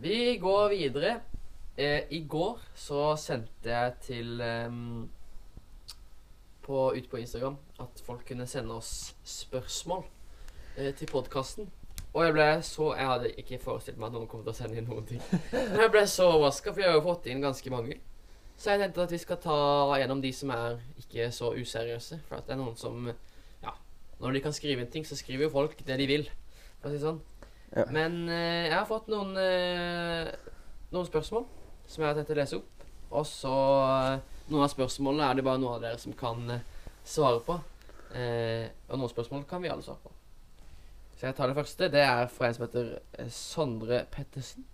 Vi går videre. Eh, I går så sendte jeg til um, på, Ut på Instagram at folk kunne sende oss spørsmål eh, til podkasten. Og jeg ble så Jeg hadde ikke forestilt meg at noen kom til å sende inn noen ting. Men jeg ble så overraska, for jeg har jo fått inn ganske mange. Så jeg tenkte at vi skal ta gjennom de som er ikke så useriøse. For at det er noen som Ja, når de kan skrive inn ting, så skriver jo folk det de vil. For å si det sånn. Ja. Men eh, jeg har fått noen eh, noen spørsmål som jeg har tenkt å lese opp. Og så eh, Noen av spørsmålene er det bare noen av dere som kan eh, svare på. Eh, og noen spørsmål kan vi alle svare på. Så jeg tar det første. Det er fra en som heter eh, Sondre Pettersen.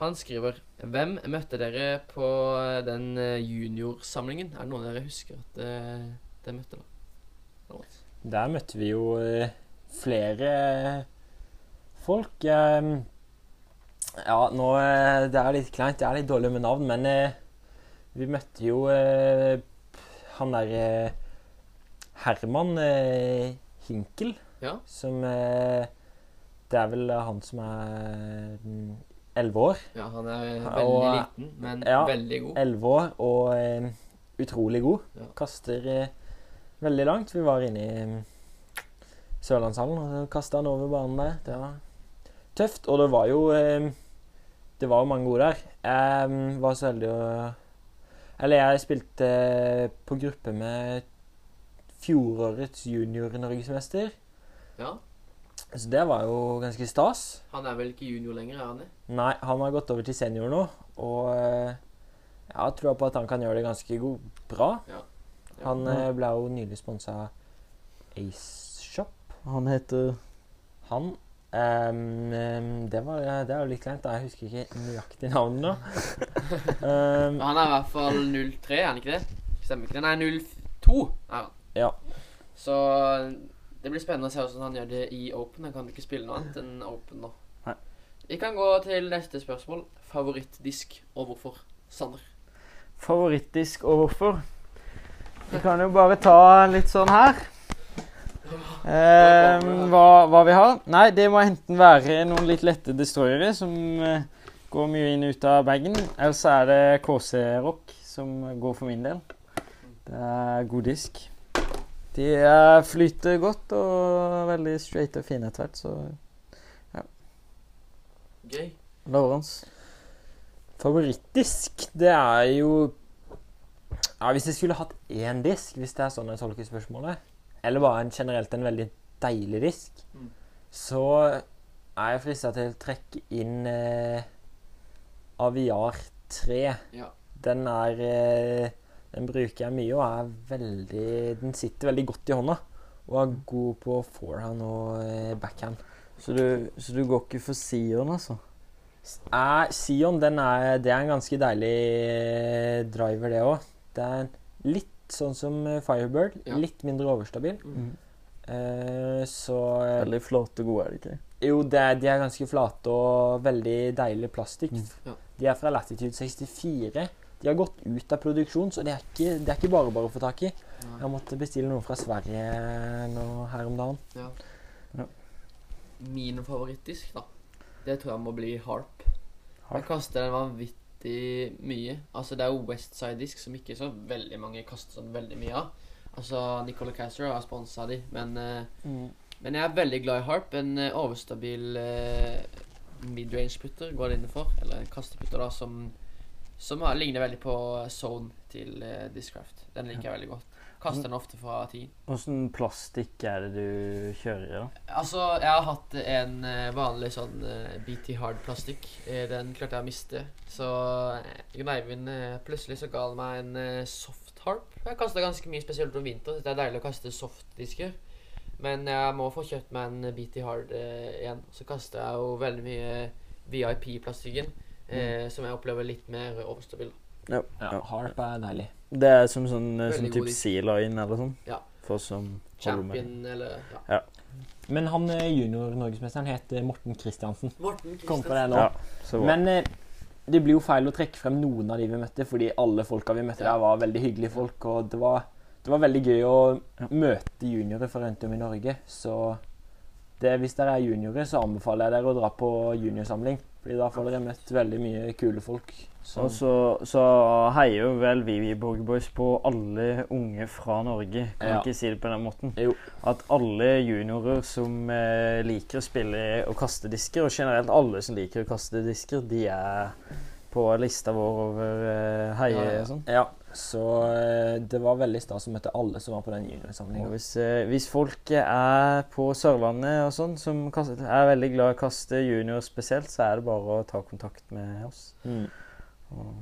Han skriver Hvem møtte dere på den juniorsamlingen? Er det noen av dere husker at dere møtte, da? Der møtte vi jo flere folk. Ja, nå eh, Det er litt kleint. Jeg er litt dårlig med navn, men eh, vi møtte jo eh, han derre Herman eh, Hinkel, Ja. som eh, Det er vel han som er mm, elleve år. Ja, han er veldig og- liten, men Ja. veldig god. Elleve år og eh, utrolig god. Ja. Kaster eh, veldig langt. Vi var inne i mm, Sørlandshallen, og kasta han over banen der. Det var tøft. Og det var jo eh, Det var jo mange gode der. Jeg mm, var så heldig å Eller jeg spilte på gruppe med fjorårets junior-norgesmester. Ja. Så det var jo ganske stas. Han er vel ikke junior lenger, er han det? Nei, han har gått over til senior nå, og eh, jeg har trua på at han kan gjøre det ganske god, bra. Ja. Han eh, ble jo nylig sponsa av Ace Shop. Han heter Han ehm, ehm, det, var, det er jo litt kleint. Jeg husker ikke nøyaktig navnet nå. um, han er i hvert fall 03, er han ikke det? Stemmer ikke det? Nei, 02 er han. Ja. Så det blir spennende å se hvordan han gjør det i Open. Han kan ikke spille noe annet enn Open nå. Nei. Vi kan gå til neste spørsmål. Favorittdisk og hvorfor? Sander. favorittdisk og hvorfor. Vi kan jo bare ta litt sånn her. Eh, hva, hva vi har? Nei, det må enten være noen litt lette destroyere som eh, går mye inn og ut av bagen. Eller så er det KC Rock som går for min del. Det er god disk. De eh, flyter godt og er veldig straight og fine etter hvert, så ja. Gøy. Lawrence. Favorittdisk, det er jo Ja, Hvis jeg skulle hatt én disk, hvis det er sånn jeg tolker spørsmålet, eller bare en generelt en veldig deilig disk, Mm. så er jeg frista til å trekke inn eh, Aviar 3. Ja. Den er eh, Den bruker jeg mye og er veldig Den sitter veldig godt i hånda. Og er god på forehand og eh, backhand. Så du, så du går ikke for Sion, altså? Eh, Sion den er, det er en ganske deilig eh, driver, det òg. Det er litt sånn som eh, Firebird. Ja. Litt mindre overstabil. Mm. Eh, så eh, Veldig flate og gode, er de ikke? Jo, det de er ganske flate og veldig deilig plastikk. Mm. Ja. De er fra Latitude 64. De har gått ut av produksjon, så det er ikke, det er ikke bare bare å få tak i. Nei. Jeg måtte bestille noe fra Sverige nå her om dagen. Ja. Ja. Min favorittdisk, da. Det tror jeg må bli Harp. Harp. Jeg kaster den vanvittig mye. Altså, det er jo Westside-disk som ikke så veldig mange kaster sånn veldig mye av. Altså, Nicola Caster har sponsa de, men eh, Men jeg er veldig glad i Harp. En uh, overstabil uh, midrange-putter går det innenfor. Eller kasteputter, da, som, som har, ligner veldig på Zone til uh, Discraft. Den liker jeg veldig godt. Kaster den ofte fra ti. Åssen plastikk er det du kjører i, da? Altså, jeg har hatt en eh, vanlig sånn eh, BT Hard plastikk. Eh, den klarte jeg å miste. Så Jon Eivind plutselig så ga han meg en soft harp. Jeg kasta ganske mye, spesielt om vinteren. Det er deilig å kaste softdisker. Men jeg må få kjøpt meg en BT Hard igjen. Så kaster jeg jo veldig mye VIP-plastikken, eh, som jeg opplever litt mer overstabil. Ja. Ja, Harp er deilig. Det er som sånn, sånn type disk. C-line eller sånn? Ja. For som. Champion eller ja. Men han eh, junior-norgesmesteren het eh, Morten Kristiansen. Morten Kom på det nå. Ja, så bra. Men eh, det blir jo feil å trekke frem noen av de vi møtte, fordi alle folka vi møtte Ja. der, var veldig hyggelige folk. Og det var, det var veldig gøy å Ja. møte juniorer fra rundt om i Norge. Så det, hvis dere er juniorer, så anbefaler jeg dere å dra på juniorsamling. Fordi da får dere møtt veldig mye kule folk. Som- Og så, så heier jo vel vi i på alle unge fra Norge. Kan Ja. ikke si det på den måten? Jo. At alle juniorer som eh, liker å spille og kaste disker, og generelt alle som liker å kaste disker, de er på lista vår over eh, heie Ja, ja. og sånn. Ja, så eh, det var veldig stas å møte alle som var på den Og juniorsamlinga. hvis, eh, hvis folk er på Sørlandet og sånn, som kaster, er veldig glad i å kaste junior spesielt, så er det bare å ta kontakt med oss. Mm.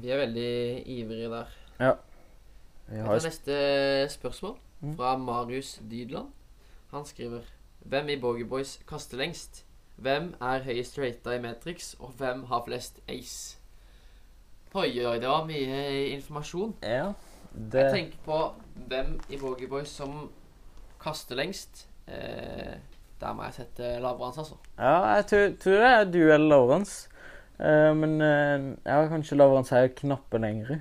Vi er veldig ivrige der. vi har tar neste spørsmål Mm. fra Marius Dydland. Han skriver Hvem i Bogey Boys kaster lengst? Hvem er høyest rata i Matrix, og hvem har flest ace? Oi, oi, det var mye informasjon. Ja, Jeg tenker på hvem i Bogey Boys som kaster lengst. Eh, der må jeg sette Lavrans, altså. Ja, jeg tror, tror det er du eller Eh, men eh, ja, kanskje Lawrence er knappen lengre.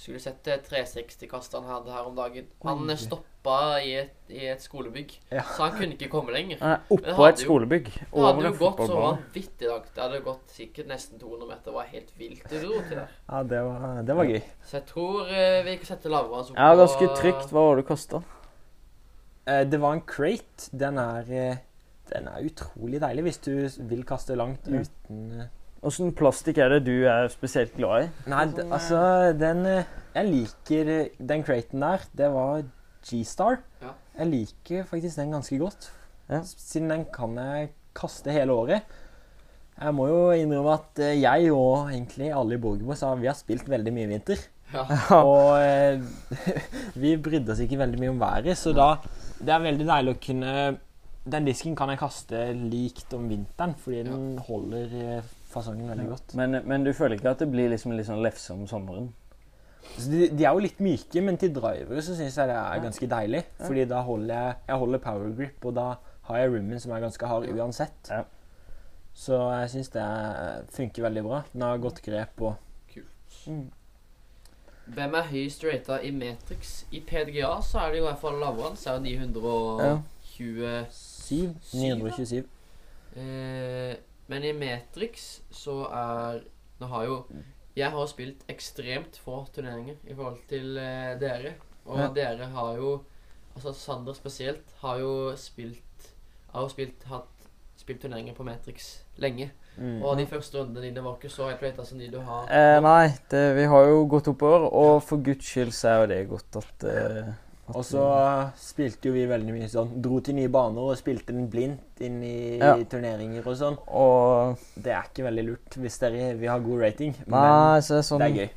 Skulle sett eh, 360-kasteren han hadde her om dagen. Han Oi. eh, stoppa i et, i et skolebygg. Ja. Så han kunne ikke komme lenger. Er oppå et jo- skolebygg. Det hadde jo gått så vanvittig langt. Det hadde gått sikkert nesten 200 meter. Det var helt vilt det du dro til der. Ja, det var, det var gøy. Så jeg tror uh, vi kan sette lavere Ja, ganske trygt. Hva var det kosta? Uh, det var en crate. Den er, uh, den er utrolig deilig hvis du vil kaste langt uten eh, Åssen plastikk er det du er spesielt glad i? Nei, d- altså den eh, Jeg liker eh, den craten der. Det var G-Star. Ja. Jeg liker faktisk den ganske godt. Ja. Siden den kan jeg kaste hele året. Jeg må jo innrømme at eh, jeg og egentlig alle i Borgerboss har, vi har spilt veldig mye i vinter. Ja. Og eh, vi brydde oss ikke veldig mye om været, så da Det er veldig deilig å kunne Den disken kan jeg kaste likt om vinteren, fordi den holder eh, fasongen veldig godt. Men, men du føler ikke at det blir liksom litt sånn lefse om sommeren? Altså, de, de er jo litt myke, men til drivere så syns jeg det er ganske deilig. Ja. Fordi da holder jeg Jeg holder power grip, og da har jeg rimmen som er ganske hard uansett. Ja. Så jeg syns det er- funker veldig bra. Den har godt grep og Mm. Hvem er høyest rata i Matrix? I PDGA så er det jo i hvert fall lavere. Så er det 927. 927. 927. eh, Men i Matrix så er Nå har jo Jeg har spilt ekstremt få turneringer i forhold til eh, dere. Og Ja. dere har jo Altså Sander spesielt har jo spilt Har jo spilt hatt spilt turneringer på Matrix lenge. Mm. Og de første rundene dine var ikke så helt rata som de du har. Eh, nei, det, vi har jo gått oppover, og for guds skyld så er jo det godt at, eh, Og så spilte jo vi veldig mye sånn Dro til nye baner og spilte den blindt inn i Ja. turneringer og sånn. Og Det er ikke veldig lurt hvis dere vil ha god rating, Nei, så er sånn men det er gøy.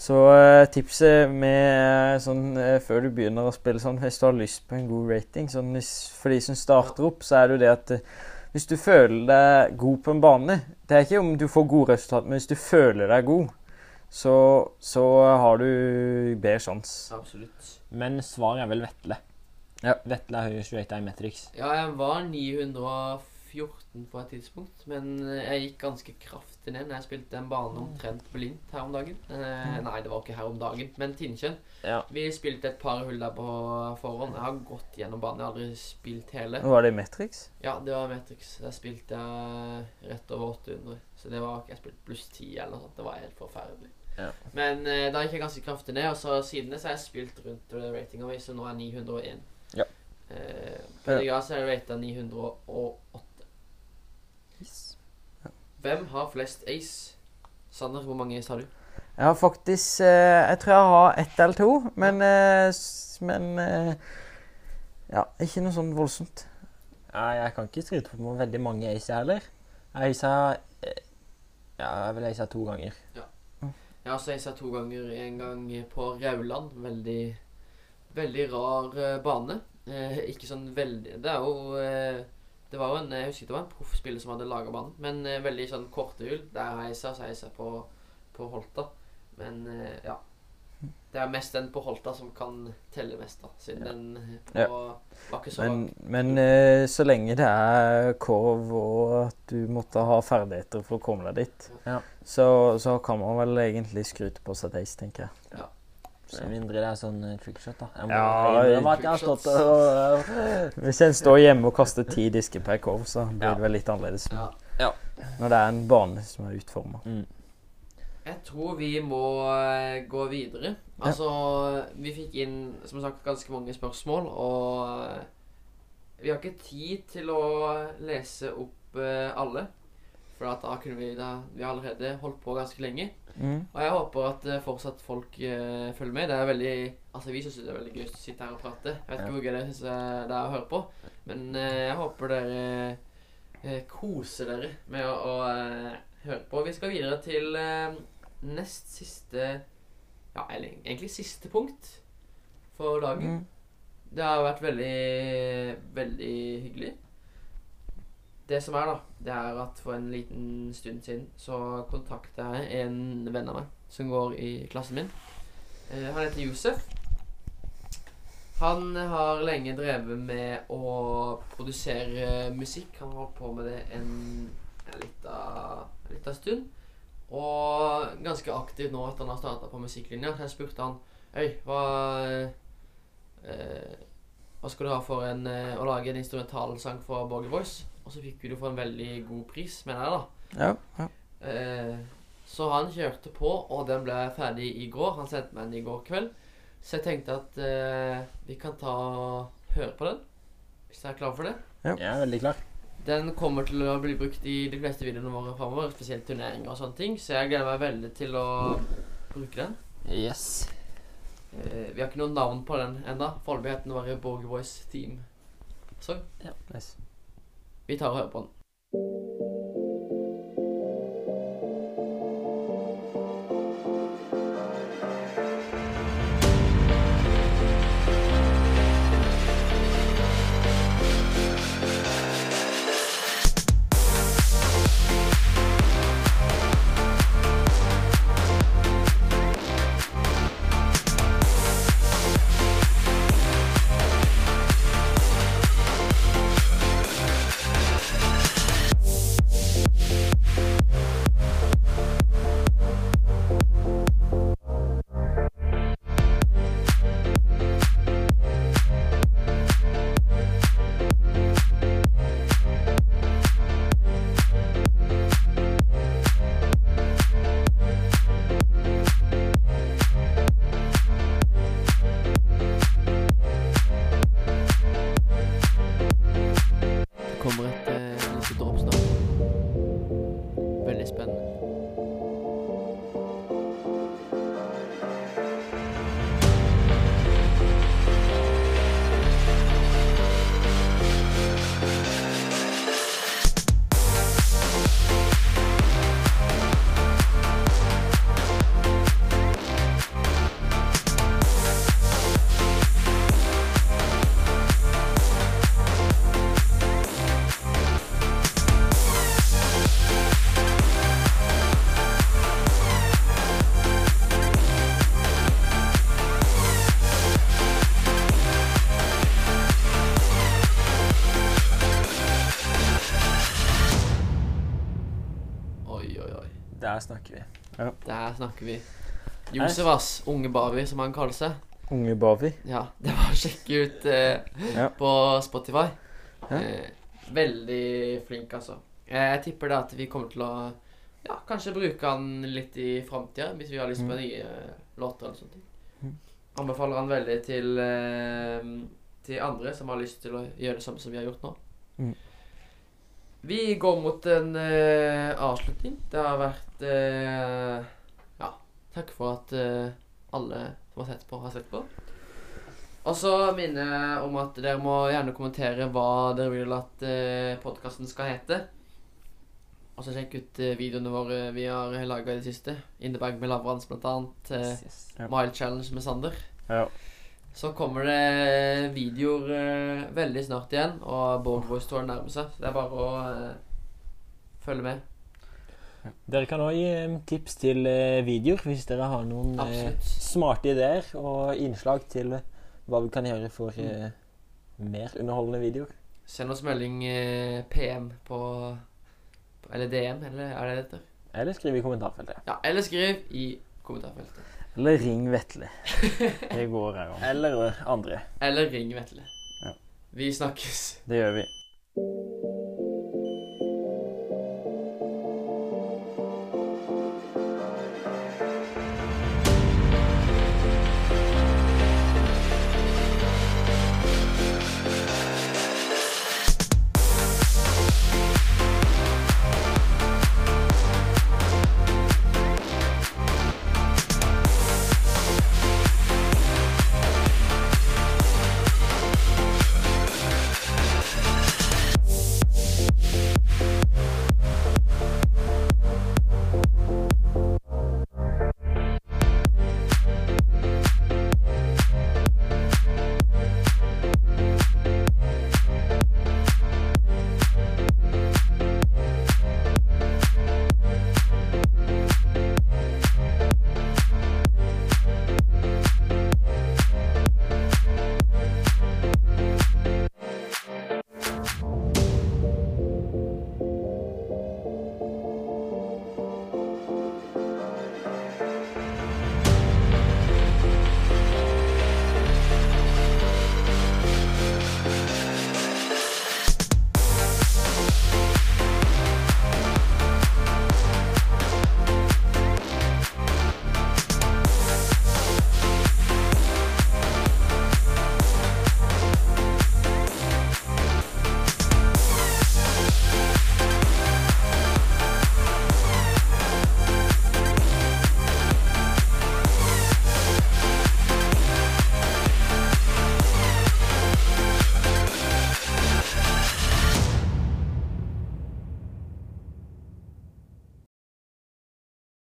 Så eh, tipset med eh, sånn eh, før du begynner å spille sånn, hvis du har lyst på en god rating sånn, hvis, For de som starter opp, så er det jo det at hvis du føler deg god på en bane Det er ikke om du får gode resultat, men hvis du føler deg god, så, så har du bedre sjanse. Absolutt. Men svaret er vel Vetle. Ja. Vetle er høyest rata i Metrix. Ja, jeg var 914 på et tidspunkt, men jeg gikk ganske kraftig ned når jeg spilte en bane omtrent blindt her om dagen. Eh, nei, det var ikke her om dagen, men Tinnkjønn. Ja. Vi spilte et par hull der på forhånd. Jeg har gått gjennom banen, jeg har aldri spilt hele. Var det Metrix? Ja, det var Matrix. Der spilte jeg rett over 800. Så det var ikke jeg spilte pluss 10 eller noe sånt. Det var helt forferdelig. Ja. Men eh, da gikk jeg ganske kraftig ned, og så siden det så har jeg spilt rundt ratinga mi, så nå er 901. Ja. Eh, på ja. så er det rata 908. Hvem har flest ace? Sander, hvor mange ace har du? Jeg har faktisk eh, Jeg tror jeg har ett eller to, men, eh, men eh, Ja, ikke noe sånn voldsomt. Jeg kan ikke skryte på meg veldig mange ace heller. Jeg aisa eh, Ja, jeg vil aisa to ganger. Jeg så jeg aisa to ganger. En gang på Rauland. Veldig, veldig rar eh, bane. Eh, ikke sånn veldig Det er jo eh, Det var jo en Jeg husker det var en proffspiller som hadde laga banen, men eh, veldig sånn korte hull. Der jeg så jeg på, på Holta. Men eh, ja. Det er mest den på Holta som kan telle mest, da. Siden Ja. den eh, på, Ja. var ikke så Men, lang. men uh, så lenge det er korv og at du måtte ha ferdigheter for å komme deg dit, Ja. så, så kan man vel egentlig skryte på seg Days, tenker jeg. Så. Med mindre det er sånn eh, trickshot, da. Jeg må Ja, innrømme at jeg har stått og Hvis en står hjemme og kaster ti disker per korv, så blir Ja. det vel litt annerledes. Ja. Ja. Når det er en bane som er utforma. mm. Jeg tror vi må eh, gå videre. Altså, vi fikk inn, som sagt, ganske mange spørsmål, og eh, vi har ikke tid til å lese opp eh, alle. For at da kunne vi da Vi har allerede holdt på ganske lenge. Mm. Og jeg håper at fortsatt folk uh, følger med. Det er veldig Altså, vi syns det er veldig gøy å sitte her og prate. Jeg vet ikke hvor gøy det, det er å høre på, men uh, jeg håper dere uh, koser dere med å, å høre på. Vi skal videre til nest siste Ja, eller egentlig siste punkt for dagen. Mm. Det har vært veldig, veldig hyggelig. Det som er, da, det er at for en liten stund siden så kontakta jeg en venn av meg som går i klassen min. Eh, han heter Josef. Han har lenge drevet med å produsere musikk. Han har holdt på med det en, en lita, stund. Og ganske aktiv nå etter han har starta på musikklinja. Jeg spurte han Øy, hva eh, hva skal du ha for en, eh, å lage en instrumentalsang for Borger Voice? Og så fikk vi det for en veldig god pris, mener jeg, da. Ja, ja. Eh, så han kjørte på, og den ble ferdig i går. Han sendte meg den i går kveld. Så jeg tenkte at eh, vi kan ta og høre på den. Hvis jeg er klar for det. Jeg er veldig klar. Den kommer til å bli brukt i de fleste videoene våre framover, spesielt turneringer og sånne ting. Så jeg gleder meg veldig til å bruke den. Yes. Eh, vi har ikke noe navn på den ennå. Foreløpig heter den bare Borg Voice Team. Så ja. Nice. vi tar og hører på den. Vi. Der snakker vi. Josefas, unge Bavi, som han kaller seg. Unge Bavi. Ja, det var å sjekke ut eh, Ja. på Spotify. Ja. Eh, veldig flink, altså. Eh, jeg tipper det at vi kommer til å ja, kanskje bruke han litt i framtida, hvis vi har lyst på Mm. nye eh, låter eller sånne ting. Mm. Anbefaler han veldig til, eh, til andre som har lyst til å gjøre det samme som vi har gjort nå. Mm. Vi går mot en uh, avslutning. Det har vært uh, Ja, takk for at uh, alle som har sett på, har sett på. Og så minner jeg om at dere må gjerne kommentere hva dere vil at uh, podkasten skal hete. Og så sjekk ut videoene våre vi har laga i det siste. In the bag med Lavrans, blant annet. Yes, yes. Mile Challenge med Sander. Ja. Så kommer det videoer eh, veldig snart igjen, og Borgboys Tour nærmer seg. Så det er bare å eh, følge med. Dere kan òg gi eh, tips til eh, videoer hvis dere har noen eh, Absolutt. smarte ideer og innslag til eh, hva vi kan gjøre for eh, mer underholdende videoer. Send oss melding eh, PM på på- Eller DM, eller er det det heter? Eller skriv i kommentarfeltet. Ja, eller skriv i kommentarfeltet. Eller ring Vetle. Det går òg om. Eller andre. Eller ring Vetle. Ja. Vi snakkes. Det gjør vi.